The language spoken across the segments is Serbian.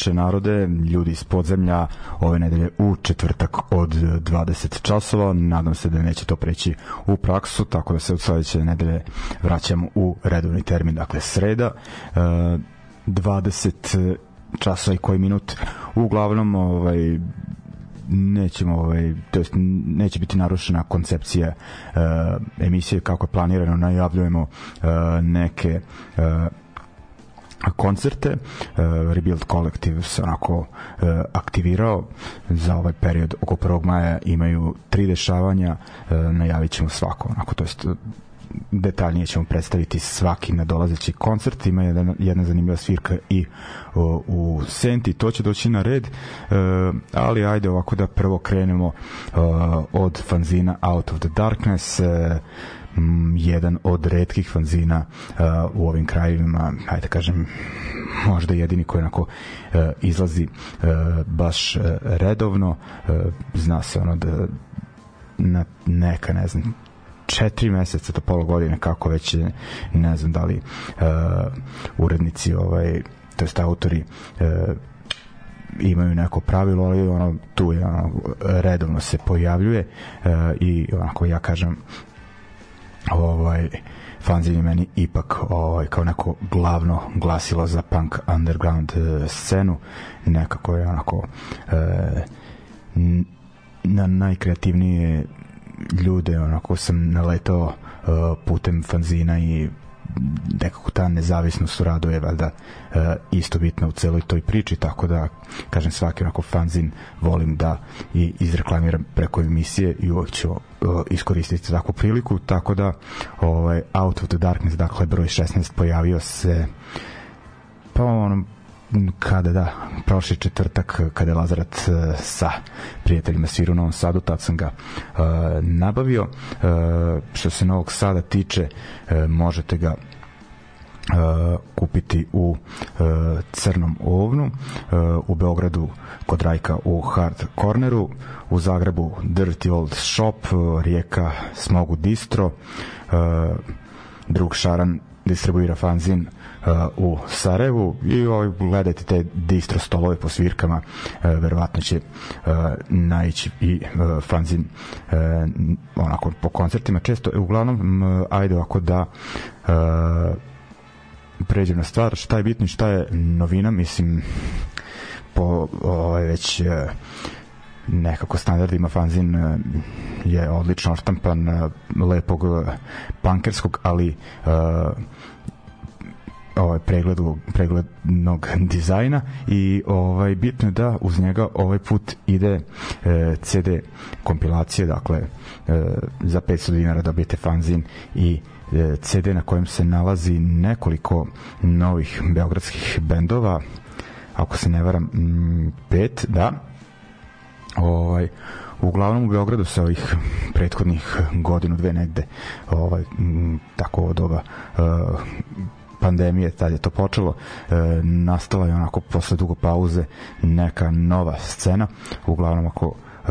Dobroveče narode, ljudi iz podzemlja ove nedelje u četvrtak od 20 časova. Nadam se da neće to preći u praksu, tako da se od sledeće nedelje vraćamo u redovni termin, dakle sreda. 20 časa i koji minut. Uglavnom, ovaj, nećemo ovaj to jest neće biti narušena koncepcija uh, emisije kako je planirano najavljujemo uh, neke uh, koncerte. Uh, Rebuild Collective se onako uh, aktivirao za ovaj period oko 1. maja imaju tri dešavanja, uh, najavit ćemo svako, onako, to jest detaljnije ćemo predstaviti svaki nadolazeći koncert, ima jedna, jedna zanimljiva svirka i u, u Senti, to će doći na red, uh, ali ajde ovako da prvo krenemo uh, od fanzina Out of the Darkness, m, jedan od redkih fanzina uh, u ovim krajevima, hajde da kažem, možda jedini koji onako uh, izlazi uh, baš uh, redovno. Uh, zna se ono da na neka, ne znam, četiri meseca do pola godine kako već ne znam da li uh, urednici ovaj to jest autori uh, imaju neko pravilo, ali ono tu je ono, redovno se pojavljuje uh, i onako ja kažem ovaj fanzin je meni ipak ovaj, kao neko glavno glasilo za punk underground e, scenu. Nekako je onako e, na najkreativnije ljude onako sam naletao e, putem fanzina i nekako ta nezavisnost u radu je valjda e, isto bitna u celoj toj priči, tako da kažem svaki onako fanzin volim da i izreklamiram preko emisije i uvek ću e, iskoristiti takvu priliku, tako da ovaj, Out of the Darkness, dakle broj 16 pojavio se pa ono kada da, prošli četvrtak kada je Lazarat uh, sa prijateljima sviru u Novom Sadu, tad sam ga uh, nabavio. Uh, što se Novog Sada tiče, uh, možete ga kupiti u uh, Crnom ovnu, uh, u Beogradu kod Rajka u Hard Corneru, u Zagrebu Dirty Old Shop, uh, Rijeka Smogu Distro, uh, drug Šaran distribuira fanzin uh, u Sarajevu i ovaj, gledajte te distro stolove po svirkama uh, verovatno će uh, naići i uh, fanzin onako po koncertima. Često uglavnom ajde ovako da pređem na stvar šta je bitno šta je novina mislim po ovaj već nekako standardima fanzin je odlično oštampan lepog pankerskog ali uh, ovaj pregledu preglednog dizajna i ovaj bitno je da uz njega ovaj put ide e, CD kompilacije dakle e, za 500 dinara dobijete fanzin i e, CD na kojem se nalazi nekoliko novih beogradskih bendova ako se ne varam pet da. Ovaj uglavnom u Beogradu se ovih prethodnih godinu dve negde ovaj m, tako od ova uh, pandemije, tad je to počelo, e, nastala je onako posle dugo pauze neka nova scena, uglavnom ako e,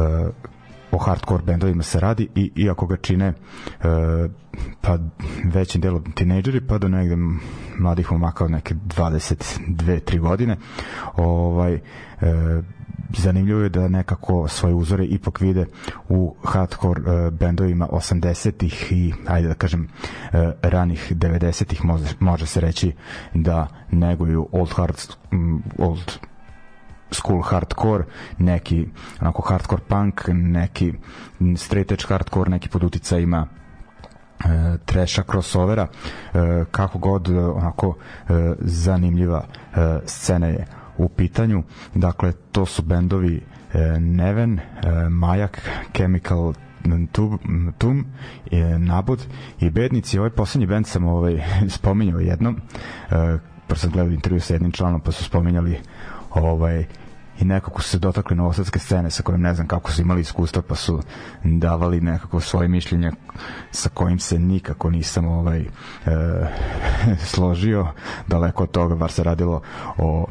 o hardcore bendovima se radi i iako ga čine e, pa većim delom tinejdžeri pa do negde mladih momaka od neke 22 3 godine. Ovaj e, zanimljivo je da nekako svoje uzore ipak vide u hardcore uh, bendovima 80-ih i ajde da kažem uh, ranih 90-ih može, može se reći da neguju old hard old school hardcore, neki onako hardcore punk, neki straight edge hardcore, neki pod uticajima e, treša crossovera e, kako god onako e, zanimljiva e, scena je u pitanju. Dakle, to su bendovi e, Neven, e, Majak, Chemical Tum, Tum e, Nabud i Bednici. Ovaj poslednji bend sam ovaj, spominjao jednom, e, pa sam gledao intervju sa jednim članom, pa su spominjali ovaj i nekako su se dotakli novosadske scene sa kojim ne znam kako su imali iskustva pa su davali nekako svoje mišljenje sa kojim se nikako nisam ovaj e, složio. Daleko od toga bar se radilo o,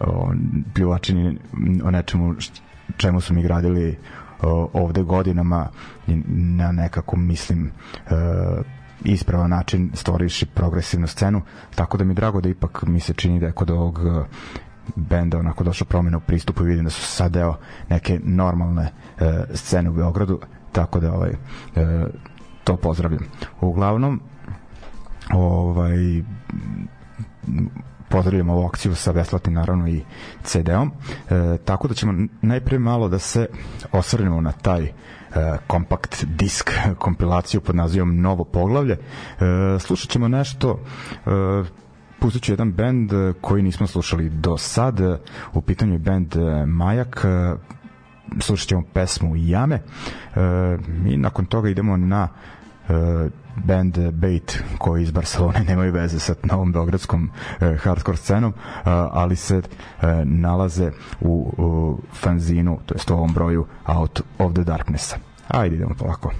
o pljuvačini o nečemu čemu su mi gradili o, ovde godinama na nekako mislim e, ispravan način stvoriši progresivnu scenu, tako da mi drago da ipak mi se čini da je kod ovog benda onako došla promena u pristupu i vidim da su sad deo neke normalne e, scene u Beogradu tako da ovaj e, to pozdravljam. Uglavnom ovaj pozdravljam ovu akciju sa besplatnim naravno i CD-om e, tako da ćemo najpre malo da se osvrnemo na taj e, kompakt disk kompilaciju pod nazivom Novo poglavlje. E, slušat ćemo nešto e, pustit ću jedan band eh, koji nismo slušali do sad. U pitanju je band eh, Majak. Eh, slušat ćemo pesmu Jame. I nakon toga idemo na band Bait koji iz Barcelone nemaju veze sa novom beogradskom hardcore scenom, ali se nalaze u, fanzinu, to jest ovom broju Out of the Darknessa. Ajde, idemo polako.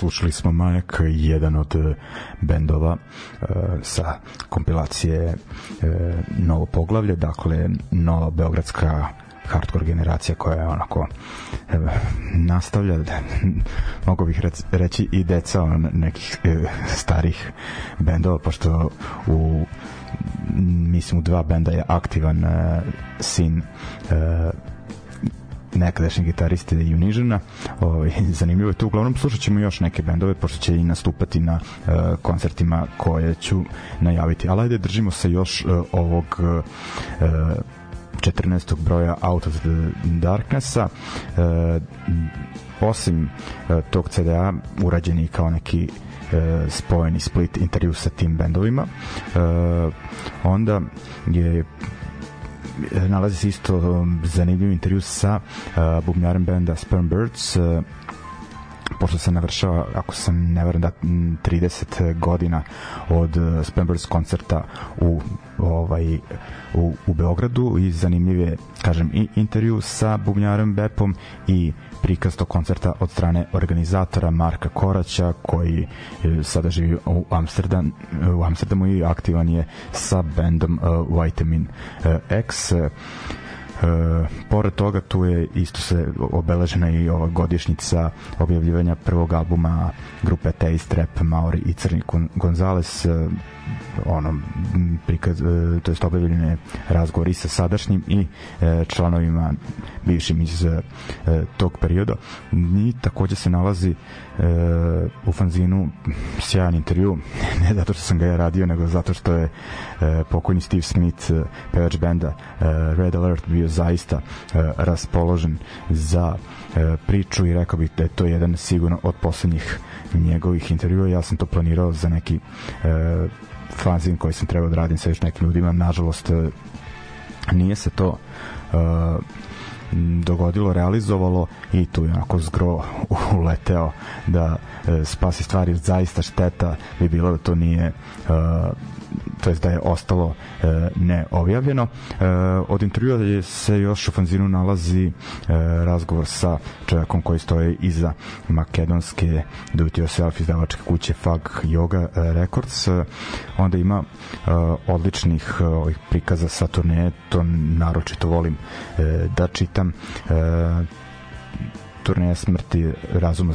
Slušali smo Manek, jedan od e, bendova uh, sa kompilacije uh, Novo poglavlje, dakle nova beogradska hardcore generacija koja je onako e, nastavlja mogu bih reći i deca nekih e, starih bendova pošto u mislim u dva benda je aktivan e, sin e, nekadašnji gitariste Unižena. Ovaj, zanimljivo je to. Uglavnom slušat ćemo još neke bendove, pošto će i nastupati na uh, koncertima koje ću najaviti. Ali ajde, držimo se još uh, ovog uh, 14. broja Out of the Darknessa. Uh, osim uh, tog CD-a urađen je kao neki uh, spojeni split intervju sa tim bendovima. Uh, onda je nalazi se isto um, zanimljiv intervju sa uh, bubnjarem benda Sperm Birds uh, pošto se navršava, ako sam ne da 30 godina od uh, Spembers koncerta u ovaj u, u Beogradu. I zanimljiv je kažem i intervju sa bubnjarem Bepom i prikaz tog koncerta od strane organizatora Marka Koraća koji e, sada živi u Amsterdam u Amsterdamu i aktivan je sa bendom uh, Vitamin uh, X. E, pored toga tu je isto se obeležena i ova godišnjica objavljivanja prvog albuma grupe Taste Rap Maori i Crni Gonzales. E, ono prikaz, e, to jest objavljene razgovori sa sadašnjim i e, članovima bivšim iz e, tog perioda. I takođe se nalazi u fanzinu sjajan intervju. Ne zato što sam ga ja radio nego zato što je pokojni Steve Smith pevač benda Red Alert bio zaista raspoložen za priču i rekao bih da je to jedan sigurno od poslednjih njegovih intervjua. Ja sam to planirao za neki fanzin koji sam trebao da radim sa još nekim ljudima nažalost e, nije se to uh, dogodilo, realizovalo i tu je onako zgro uleteo da e, spasi stvari zaista šteta bi bilo da to nije e, to je da je ostalo e, neobjavljeno. E, od intervjua se još u fanzinu nalazi e, razgovor sa čovjekom koji stoje iza makedonske do-it-yourself izdavačke kuće Fag Yoga Records. E, onda ima e, odličnih e, ovih prikaza sa turneje, to naročito volim e, da čitam. E, turneja smrti razuma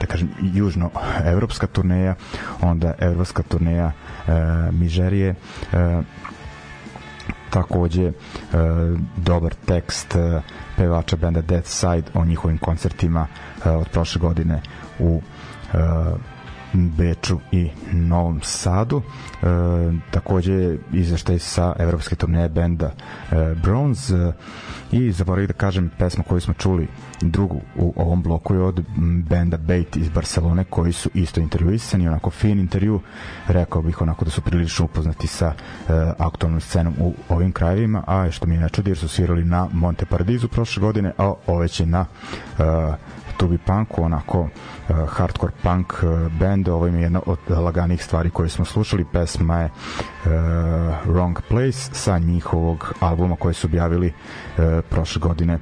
da kažem južno evropska turneja onda evropska turneja e, Mižerije e, takođe e, dobar tekst e, pevača benda Death Side o njihovim koncertima e, od prošle godine u e, Beču i Novom Sadu. E, takođe izveštaj sa evropske turneje benda e, Bronze. E, i zaboravih da kažem pesmu koju smo čuli drugu u ovom bloku je od benda Bait iz Barcelone koji su isto intervjuisani, onako fin intervju rekao bih onako da su prilično upoznati sa e, aktualnom scenom u ovim krajevima, a što mi je nečudi jer su svirali na Monte Paradizu prošle godine, a ove će na e, Tubi Punku, onako hardcore punk uh, band, ovo je jedna od laganih stvari koje smo slušali, pesma je uh, Wrong Place sa njihovog albuma koje su objavili prošle godine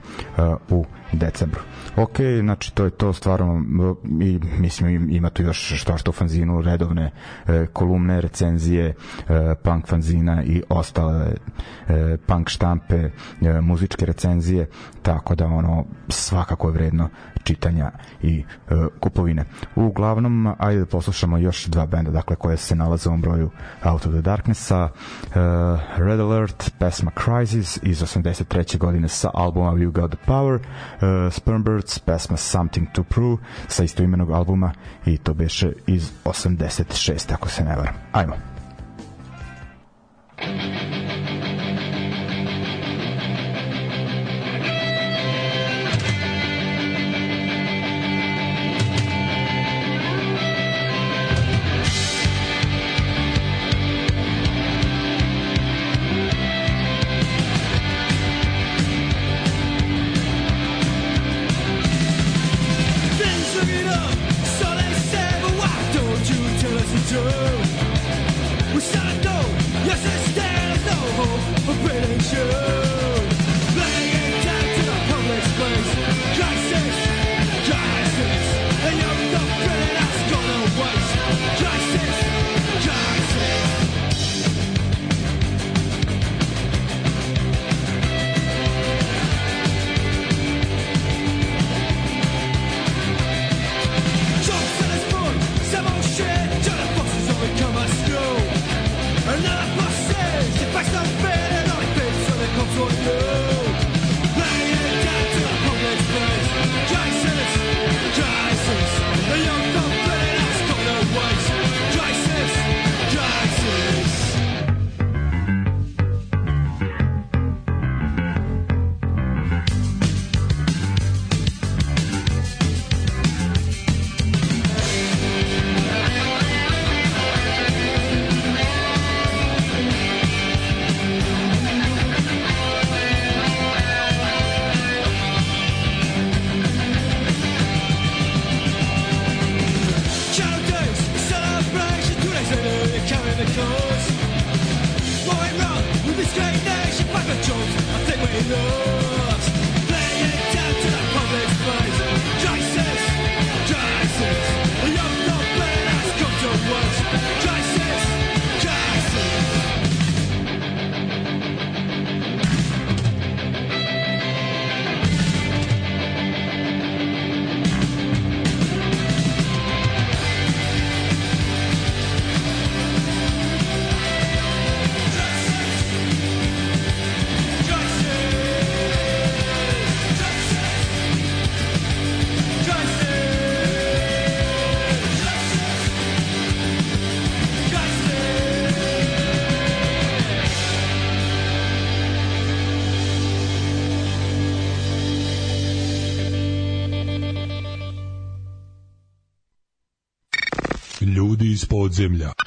u decembru. Ok, znači to je to stvarno i mislim ima tu još što što fanzinu redovne e, kolumne, recenzije e, punk fanzina i ostale e, punk štampe, e, muzičke recenzije, tako da ono svakako je vredno čitanja i e, kupovine. Uglavnom, ajde da poslušamo još dva benda, dakle, koje se nalaze u ovom broju Out of the Darknessa. E, Red Alert, pesma Crisis iz 83. godine sa albuma You Got the Power, e, Spermbirds, pesma Something to Prove sa istoimenog albuma i to beše iz 86. ako se ne varam. Ajmo. Ajmo. Su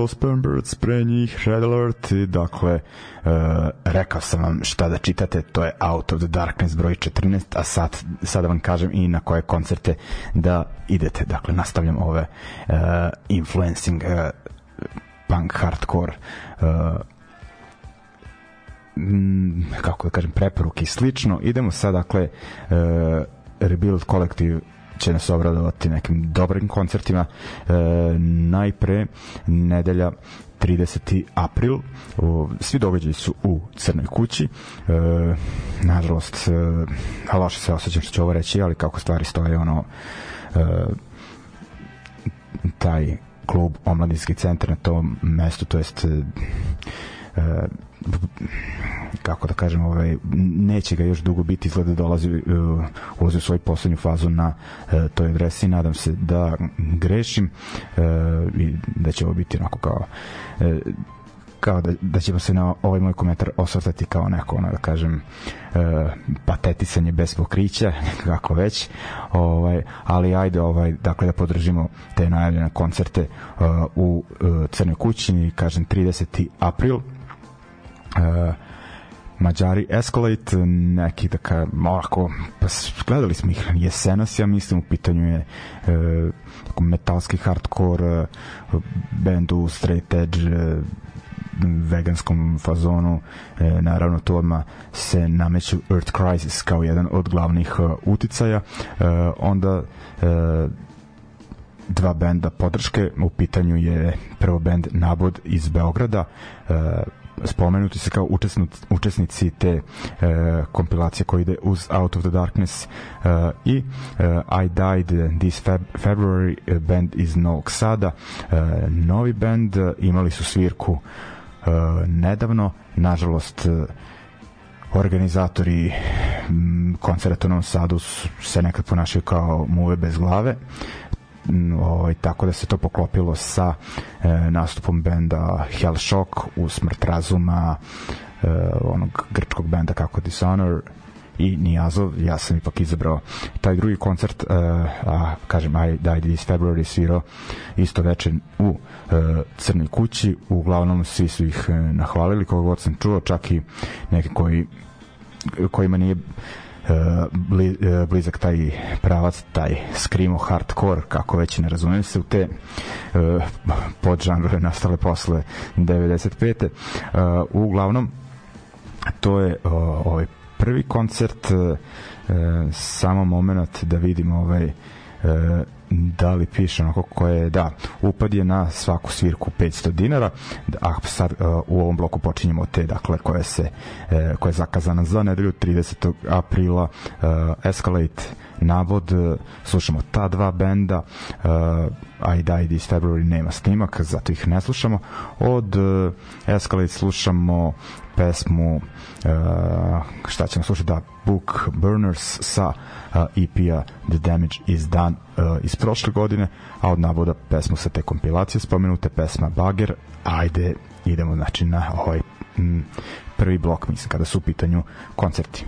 to Spermbirds, pre njih Red Alert i dakle uh, rekao sam vam šta da čitate, to je Out of the Darkness broj 14, a sad, sad vam kažem i na koje koncerte da idete. Dakle, nastavljam ove uh, influencing uh, punk hardcore uh, kako da kažem preporuke i slično idemo sad dakle uh, Rebuild Collective će nas obradovati nekim dobrim koncertima. E, najpre nedelja 30. april o, svi događaji su u Crnoj kući e, nažalost e, loše se osjećam što ću ovo reći ali kako stvari stoje ono e, taj klub omladinski centar na tom mestu to jest e, kako da kažem, ovaj, neće ga još dugo biti, izgleda da dolazi, uh, ulazi u svoju poslednju fazu na uh, toj adresi, nadam se da grešim uh, i da će ovo biti onako kao uh, kao da, da ćemo se na ovaj moj komentar osvrtati kao neko, ono, da kažem, e, patetisanje bez pokrića, kako već, ovaj, ali ajde, ovaj, dakle, da podržimo te najavljene koncerte e, u e, Crnoj kući, kažem, 30. april, e, Mađari Escalate, neki da ka, ovako, pa gledali smo ih jesenas, ja mislim, u pitanju je e, metalski hardcore, e, bendu straight edge, e, veganskom fazonu e, naravno to odmah se nameću Earth Crisis kao jedan od glavnih e, uticaja. E, onda e, dva benda podrške u pitanju je prvo bend Nabod iz Beograda e, spomenuti se kao učesnici, te e, kompilacije koji ide uz Out of the Darkness e, i e, I Died This Feb February e, band iz Novog Sada. E, novi band e, imali su svirku e, nedavno. Nažalost e, organizatori koncerta u Novom Sadu se nekad ponašaju kao muve bez glave ovaj, tako da se to poklopilo sa e, nastupom benda Hell Shock u Smrt razuma e, onog grčkog benda kako Dishonor i Nijazov, ja sam ipak izabrao taj drugi koncert, uh, a kažem, I Died This February svirao isto večer u uh, Crnoj kući, uglavnom svi su ih uh, nahvalili, koga god sam čuo, čak i neki koji kojima nije E, e, blizak taj pravac, taj screamo hardcore, kako već ne razumijem se u te uh, podžanre nastale posle 95. Uh, uglavnom, to je ovaj prvi koncert, samo moment da vidimo ovaj da li piše onako koje da, upad je na svaku svirku 500 dinara a sad uh, u ovom bloku počinjemo te dakle koje se uh, koja je zakazana za nedelju 30. aprila uh, Escalate navod uh, slušamo ta dva benda uh, I Died This February nema snimak zato ih ne slušamo. Od uh, Escalate slušamo pesmu uh, šta ćemo slušati da Book Burners sa uh, EP-a The Damage is Done uh, iz prošle godine a od navoda pesmu sa te kompilacije spomenute pesma Bagger ajde idemo znači na ovaj m, prvi blok mislim kada su u pitanju koncerti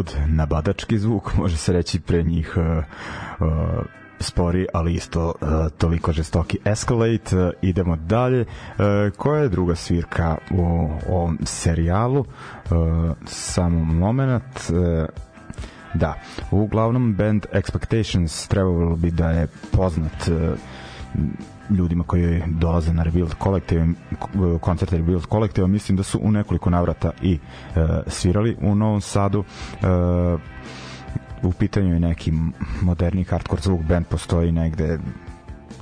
nabod, nabadački zvuk, može se reći pre njih e, e, spori, ali isto uh, toliko žestoki Escalate. Uh, idemo dalje. Uh, koja je druga svirka u ovom serijalu? Uh, samo moment. Uh, da, uglavnom band Expectations trebalo bi da je poznat uh, ljudima koji dolaze na Rebuild Collective, koncerte Rebuild Collective, mislim da su u nekoliko navrata i uh, svirali u Novom Sadu. Uh, u pitanju je neki moderni hardcore zvuk band postoji negde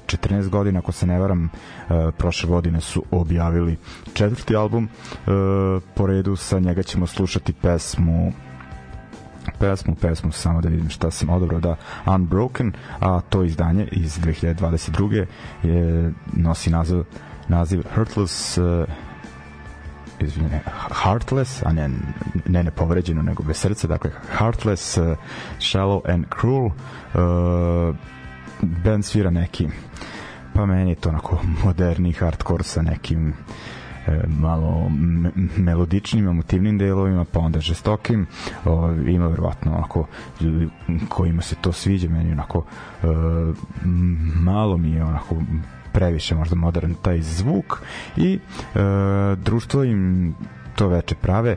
14 godina, ako se ne varam, uh, prošle godine su objavili četvrti album. Uh, po redu sa njega ćemo slušati pesmu pesmu, pesmu samo da vidim šta sam odabrao da Unbroken, a to izdanje iz 2022. je nosi naziv naziv Hurtless uh, izvinjene, Heartless, a ne, ne nepovređeno, nego bez srca, dakle Heartless, uh, Shallow and Cruel, uh, band svira neki, pa meni je to onako moderni hardcore sa nekim e, malo melodičnim, emotivnim delovima, pa onda žestokim. O, ima verovatno onako ljudi kojima se to sviđa, meni onako e, malo mi je onako previše možda modern taj zvuk i e, društvo im to veče prave e,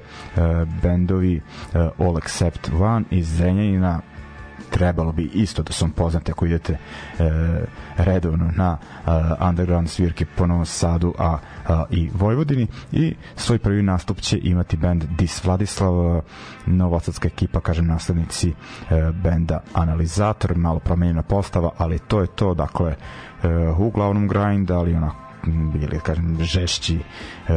bendovi e, All Except One iz Zrenjanina trebalo bi isto da su vam poznate ako idete e, redovno na e, underground svirke po Novom Sadu a, a i Vojvodini. I svoj prvi nastup će imati band Dis Vladislav. Novosadska ekipa kažem naslednici e, benda Analizator malo promenjena postava ali to je to. Dakle uh, uglavnom grind, ali onako ili kažem žešći uh,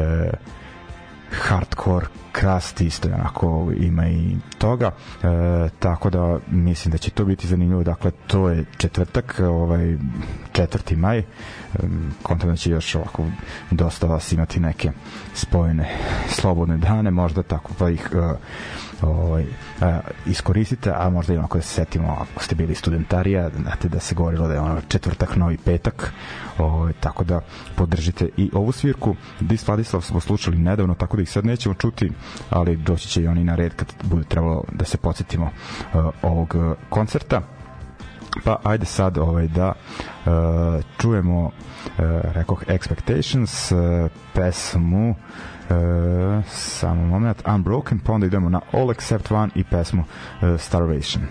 hardcore krast isto onako ima i toga e, tako da mislim da će to biti zanimljivo dakle to je četvrtak ovaj 4. maj e, da će još ovako dosta vas imati neke spojene slobodne dane možda tako pa ih e, ovaj, a, iskoristite, a možda i onako da se setimo, ako ste bili studentarija, znate da se govorilo da je ono četvrtak, novi petak, ovaj, tako da podržite i ovu svirku. Dis Vladislav smo slušali nedavno, tako da ih sad nećemo čuti, ali doći će i oni na red kad bude trebalo da se podsjetimo uh, ovog koncerta. Pa ajde sad ovaj da uh, čujemo uh, rekoh Expectations uh, pesmu uh, samo moment, Unbroken, pa onda idemo na All Except One i pesmu uh, Starvation.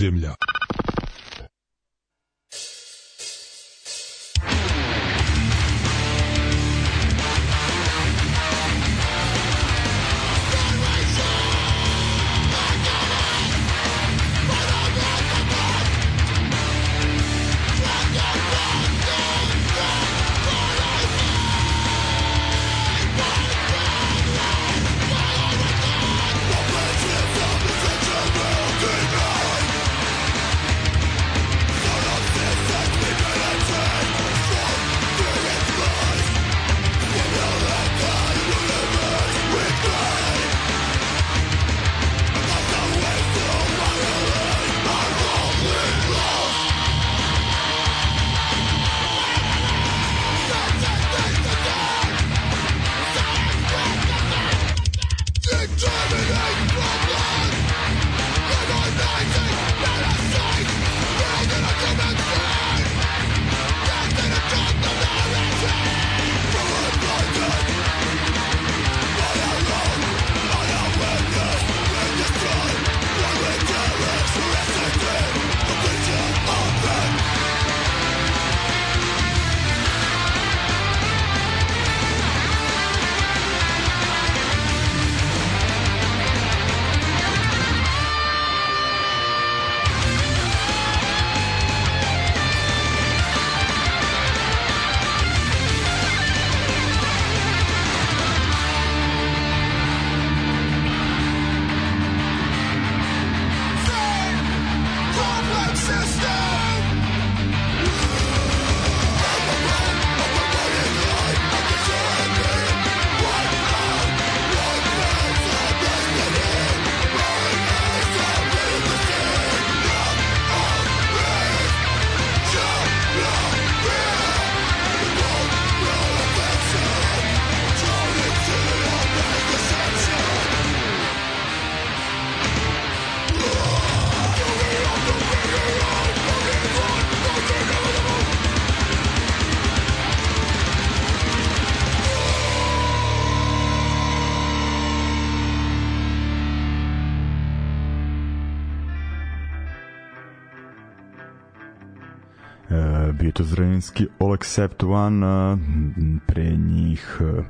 Ljudi iz podzemlja. Zrenski All Except One, uh, pre njih uh,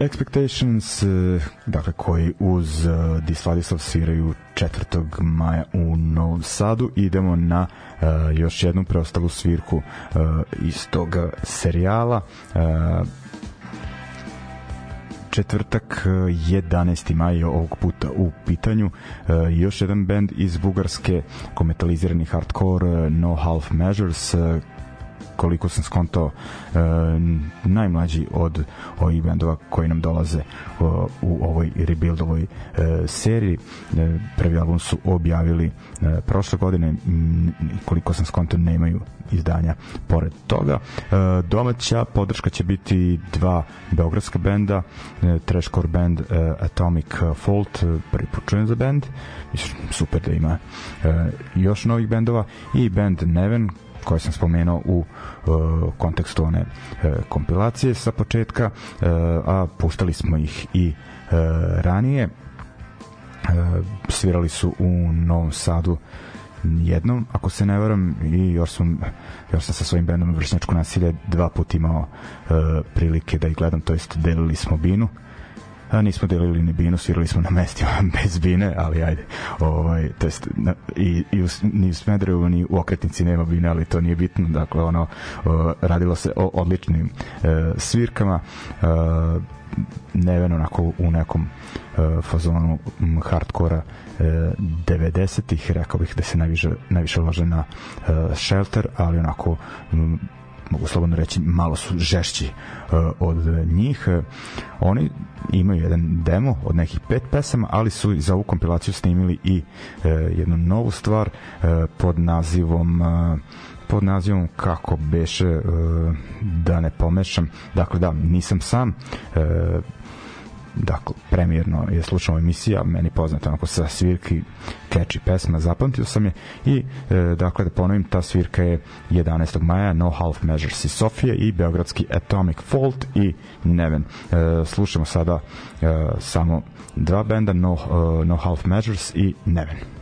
Expectations, uh, dakle koji uz uh, Disvadislav sviraju 4. maja u Novom Sadu. Idemo na uh, još jednu preostalu svirku uh, iz tog serijala. Uh, četvrtak 11. maj ovog puta u pitanju e, još jedan band iz Bugarske kometalizirani hardcore No Half Measures koliko sam skontao e, najmlađi od ovih bendova koji nam dolaze o, u ovoj rebuildovoj e, seriji. Prvi album su objavili e, prošle godine koliko sam skontao nemaju izdanja. Pored toga e, domaća podrška će biti dva beogradska benda e, trashcore band e, Atomic Fault prvi put za band super da ima e, još novih bendova i band Neven koje sam spomenuo u uh, kontekstu one uh, kompilacije sa početka, uh, a puštali smo ih i uh, ranije. Uh, svirali su u Novom Sadu jednom, ako se ne varam, i još sam, još sam sa svojim bendom Vršnjačko nasilje dva puta imao uh, prilike da ih gledam, to jest delili smo binu. Uh, a, nismo delili ni binu, svirali smo na mestima bez bine, ali ajde. Ovaj, to jest, na, i, i u, ni u Smedrevu, ni u okretnici nema bine, ali to nije bitno. Dakle, ono, o, radilo se o odličnim e, svirkama. E, Neven onako u nekom e, fazonu hardkora e, 90-ih, rekao bih da se najviše, najviše lože na e, Shelter, ali onako m, mogu slobodno reći, malo su žešći uh, od njih. Uh, oni imaju jedan demo od nekih pet pesama, ali su za ovu kompilaciju snimili i uh, jednu novu stvar uh, pod nazivom uh, pod nazivom kako beše da ne pomešam dakle da nisam sam dakle, premijerno je slučajno emisija, meni poznata onako sa svirki catchy pesma, zapamtio sam je i e, dakle da ponovim, ta svirka je 11. maja, No Half Measures iz Sofije i Beogradski Atomic Fault i Neven. E, slušamo sada e, samo dva benda, No, uh, no Half Measures i Neven.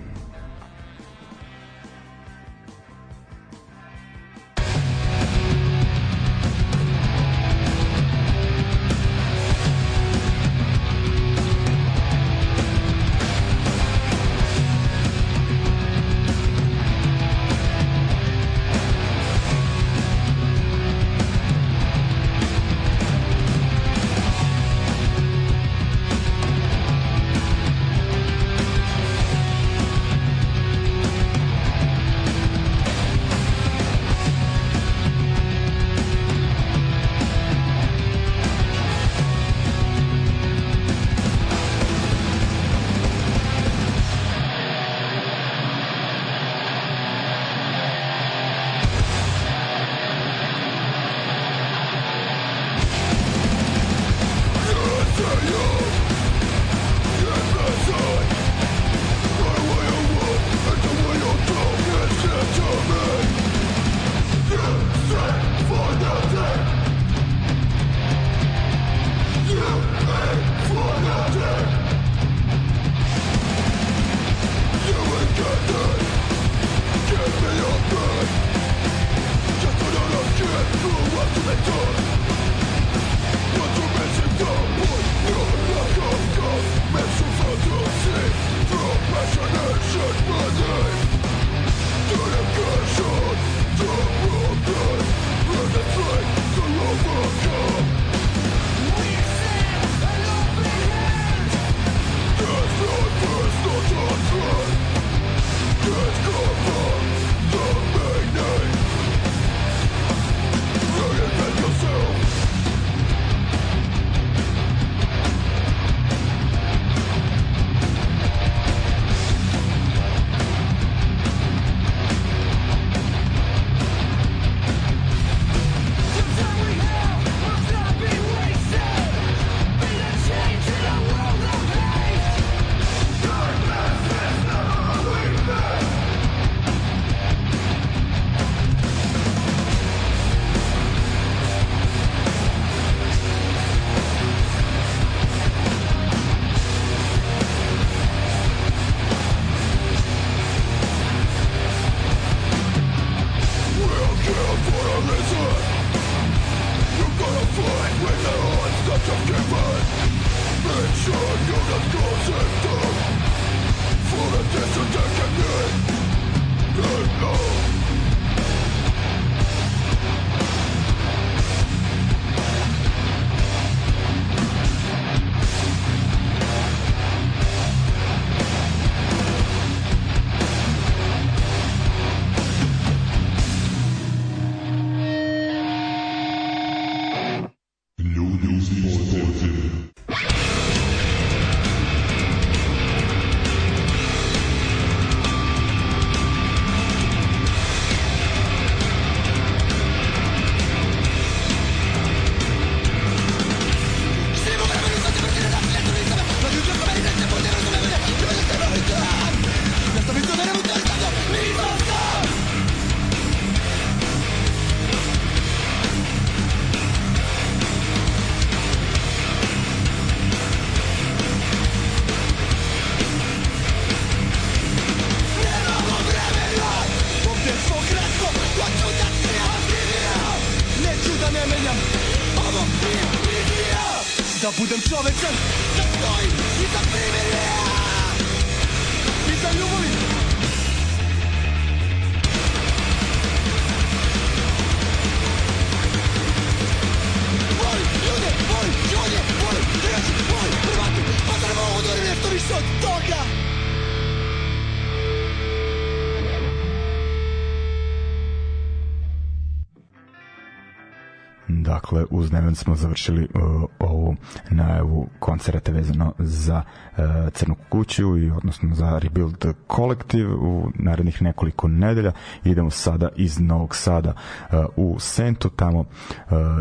Smo završili uh, ovu najavu koncerta vezano za uh, Crnu kuću i odnosno za Rebuild Collective u narednih nekoliko nedelja. Idemo sada iz Novog Sada uh, u Sentu. Tamo uh,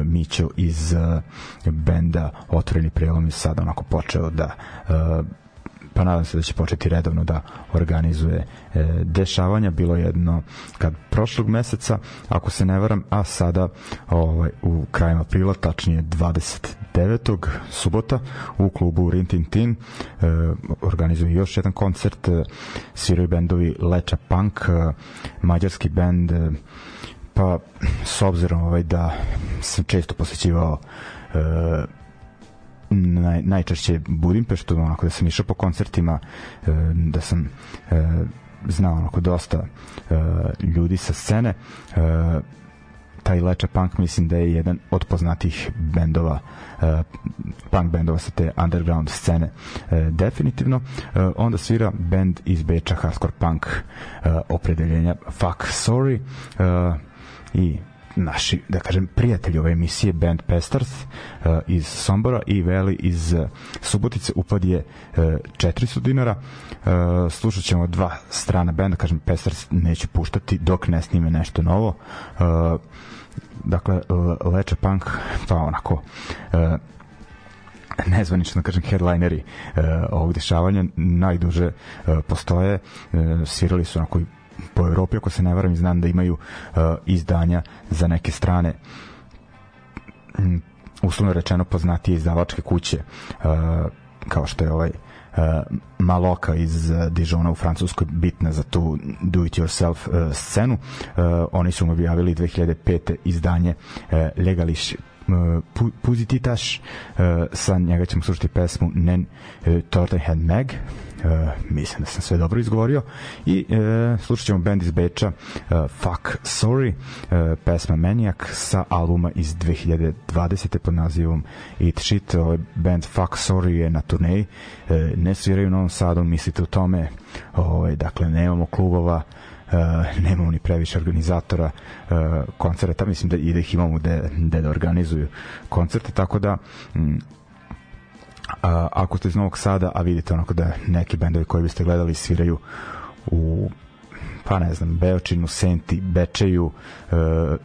Mićel iz uh, benda Otvoreni prelom je sada onako počeo da uh, pa nadam se da će početi redovno da organizuje e, dešavanja. Bilo jedno kad prošlog meseca, ako se ne varam, a sada ovaj, u krajem aprila, tačnije 29. subota u klubu Rintintin e, organizuje još jedan koncert e, sviraju bendovi Leča Punk e, mađarski bend e, pa s obzirom ovaj, da sam često posjećivao e, naj, najčešće Budimpeštu, onako da sam išao po koncertima, e, da sam e, znao onako dosta e, ljudi sa scene. E, taj Leča Punk mislim da je jedan od poznatih bendova uh, punk bendova sa te underground scene uh, definitivno uh, onda svira band iz Beča hardcore punk uh, opredeljenja Fuck Sorry uh, i naši, da kažem, prijatelji ove emisije Band Pestars uh, iz Sombora i Veli iz uh, Subotice upad je uh, 400 dinara. Uh, slušat ćemo dva strana benda kažem Pestars neću puštati dok ne snime nešto novo. Uh, dakle Leče Punk pa onako uh, nezvanično da kažem headlineri uh, ovog dešavanja najduže uh, postoje. Uh, svirali su onako po Evropi, ako se ne varam, znam da imaju uh, izdanja za neke strane um, uslovno rečeno poznatije izdavačke kuće uh, kao što je ovaj uh, Maloka iz uh, Dijona u Francuskoj bitna za tu do it yourself uh, scenu. Uh, oni su mu objavili 2005. izdanje uh, Legališ uh, Puzititaš uh, sa njega ćemo slušati pesmu Nen uh, Tortenhead Meg uh, mislim da sam sve dobro izgovorio. I uh, slušat ćemo band iz Beča uh, Fuck Sorry uh, pesma Maniac sa albuma iz 2020. pod nazivom Eat Shit. Ovaj band Fuck Sorry je na turneji. Uh, ne sviraju u Novom Sadu mislite u tome. Ovaj, dakle nemamo klubova Uh, nemamo ni previše organizatora uh, koncerta, mislim da i da ih imamo da, da organizuju koncerte, tako da a, ako ste iz Novog Sada, a vidite onako da neki bendovi koji biste gledali sviraju u pa ne znam, Beočinu, Senti, Bečeju, e,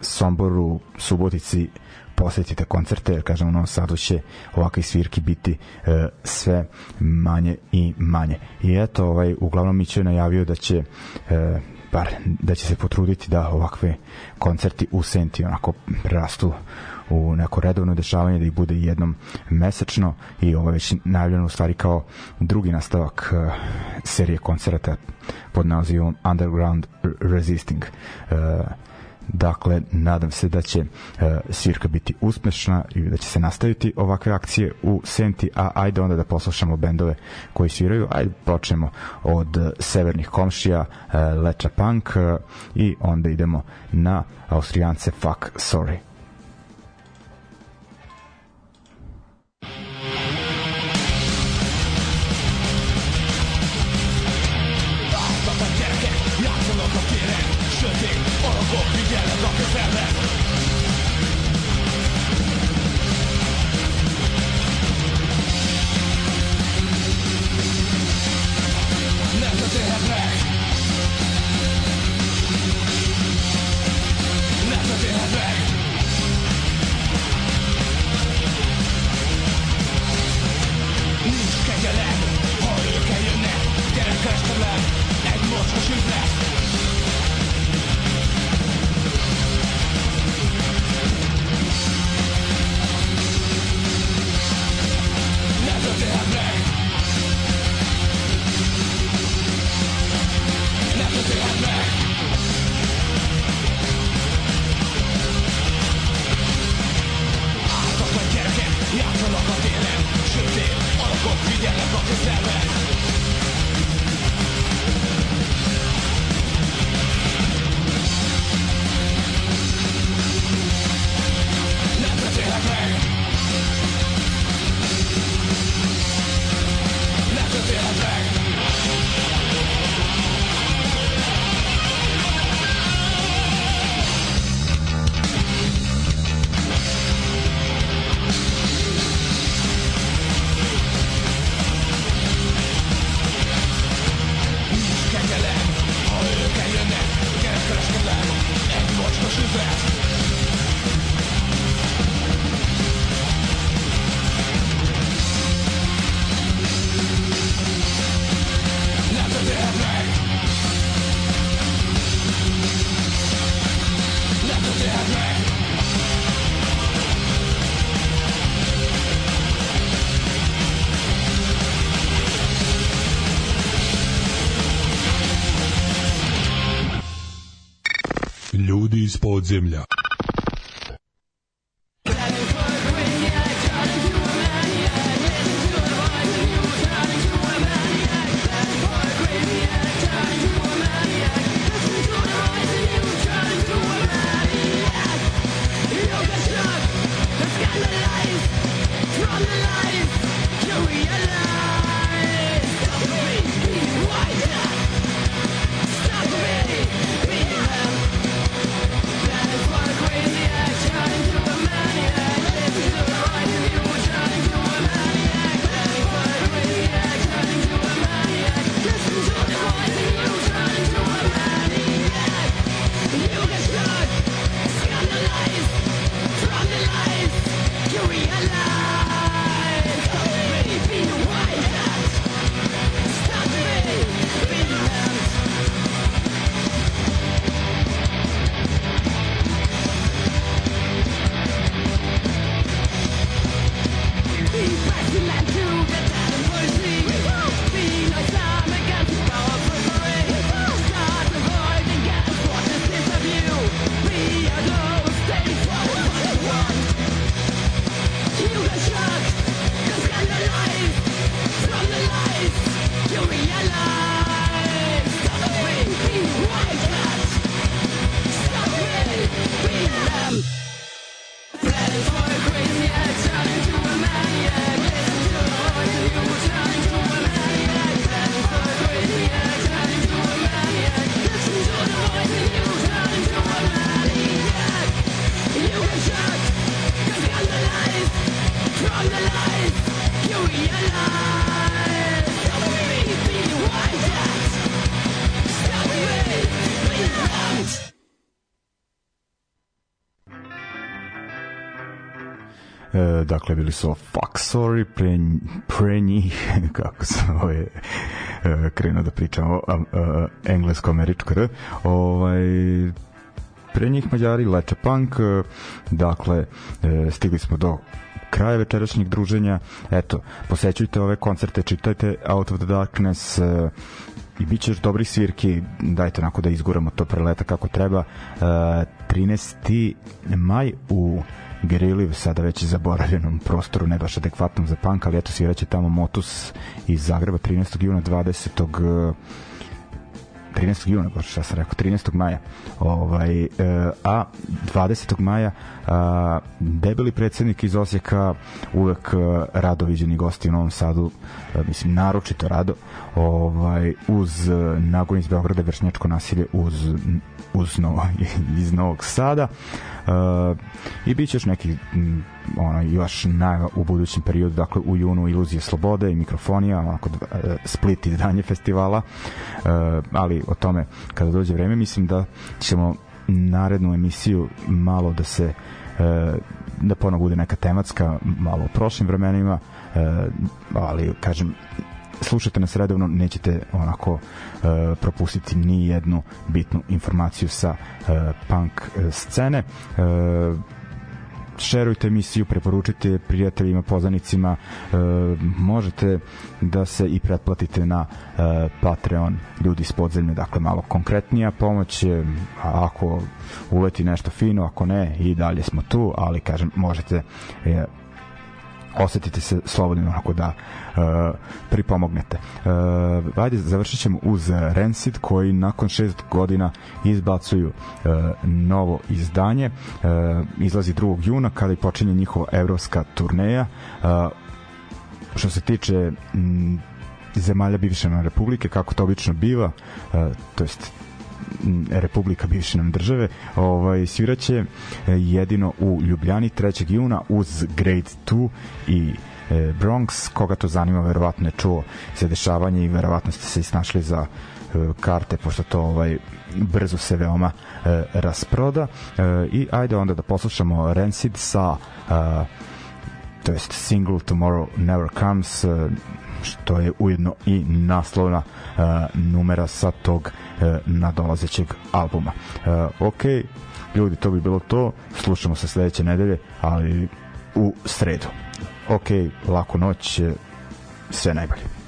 Somboru, Subotici, posetite koncerte, jer kažem u Novom Sadu će ovakve svirki biti e, sve manje i manje. I eto, ovaj, uglavnom mi će najavio da će e, bar da će se potruditi da ovakve koncerti u Senti onako prerastu u neko redovno dešavanje da ih bude jednom mesečno i ovo je već najavljeno u stvari kao drugi nastavak uh, serije koncerata pod nazivom Underground Resisting. Uh, dakle nadam se da će uh, svirka biti uspešna i da će se nastaviti ovakve akcije u Senti, a ajde onda da poslušamo bendove koji sviraju, ajde počnemo od uh, severnih komšija uh, Leča Punk i onda idemo na Austrijance Fuck Sorry ljudi podzemlja. dakle bili su Fuck Sorry pre, pre njih kako sam ovaj, e, krenuo da pričam o englesko-američko ovaj, pre njih Mađari Leče Punk e, dakle e, stigli smo do kraja večerašnjeg druženja eto, posećujte ove koncerte čitajte Out of the Darkness i bit će dobri svirki dajte onako da izguramo to preleta kako treba 13. maj u Gerili sada već zaboravljenom prostoru, ne baš adekvatnom za punk, ali eto sviraće tamo Motus iz Zagreba 13. juna 20. 13. juna, baš šta sam rekao, 13. maja. Ovaj, e, a 20. maja a, debeli predsednik iz Osijeka uvek e, rado viđeni gosti u Novom Sadu, e, mislim, naročito rado, ovaj, uz nagon iz Beograda, vršnjačko nasilje uz, uz novo, iz Novog Sada. Uh, i bit ćeš neki m, ono, još najava u budućem periodu, dakle u junu Iluzije slobode i mikrofonija, onako uh, split izdanje festivala, uh, ali o tome kada dođe vreme, mislim da ćemo narednu emisiju malo da se uh, da ponovo bude neka tematska, malo u prošlim vremenima, uh, ali kažem slušate nas redovno, nećete onako uh, propustiti ni jednu bitnu informaciju sa uh, punk uh, scene. Uh, šerujte emisiju, preporučite prijateljima, poznanicima, e, možete da se i pretplatite na e, Patreon ljudi iz podzemlja, dakle malo konkretnija pomoć, e, ako uleti nešto fino, ako ne, i dalje smo tu, ali kažem, možete e, osetite se slobodno onako da uh, pripomognete. Uh, ajde, završit ćemo uz Rancid koji nakon šest godina izbacuju uh, novo izdanje. Uh, izlazi 2. juna kada i počinje njihova evropska turneja. Uh, što se tiče m, zemalja bivše republike, kako to obično biva, uh, to jest Republika bivše nam države, ovaj, sviraće e, jedino u Ljubljani 3. juna uz Grade 2 i e, Bronx, koga to zanima, verovatno je čuo se dešavanje i verovatno ste se isnašli za e, karte, pošto to ovaj brzo se veoma e, rasproda e, i ajde onda da poslušamo Rancid sa e, to jest single Tomorrow Never Comes e, što je ujedno i naslovna uh, numera sa tog uh, nadolazećeg albuma. Uh, ok, ljudi, to bi bilo to. Slušamo se sledeće nedelje, ali u sredu. Ok, laku noć, sve najbolje.